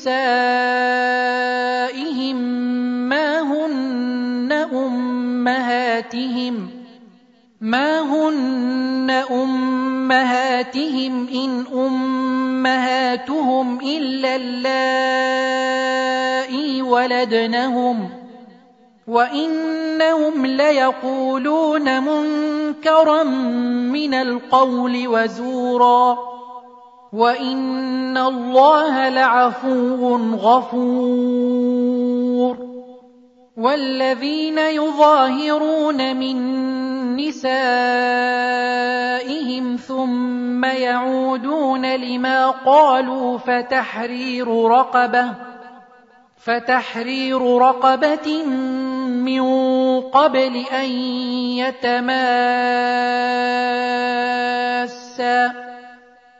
نسائهم ما هن أمهاتهم ما هن أمهاتهم إن أمهاتهم إلا اللائي ولدنهم وإنهم ليقولون منكرا من القول وزورا وان الله لعفو غفور والذين يظاهرون من نسائهم ثم يعودون لما قالوا فتحرير رقبه فتحرير رقبه من قبل ان يتماسا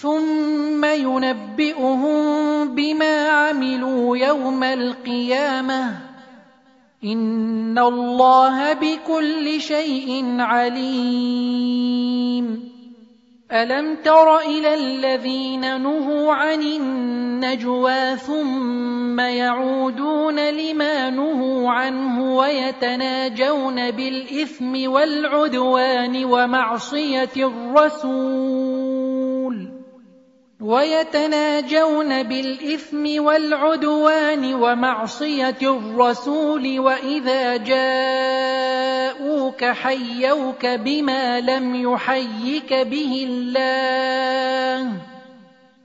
ثم ينبئهم بما عملوا يوم القيامة. إن الله بكل شيء عليم. ألم تر إلى الذين نهوا عن النجوى ثم يعودون لما نهوا عنه ويتناجون بالإثم والعدوان ومعصية الرسول؟ ويتناجون بالإثم والعدوان ومعصية الرسول وإذا جاءوك حيوك بما لم يحيك به الله.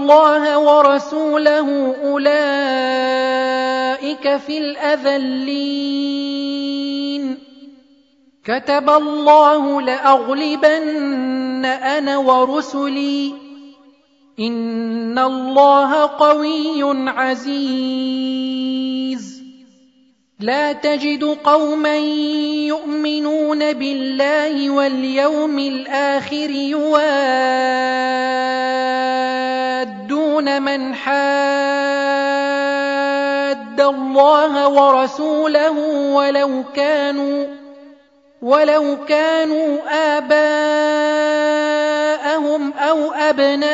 الله ورسوله أولئك في الأذلين. كتب الله لأغلبن أنا ورسلي. إن الله قوي عزيز. لا تجد قوما يؤمنون بالله واليوم الآخر يوادون من حاد الله ورسوله ولو كانوا ولو كانوا آباءهم أو أبناءهم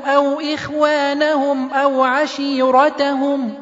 أو إخوانهم أو عشيرتهم ۖ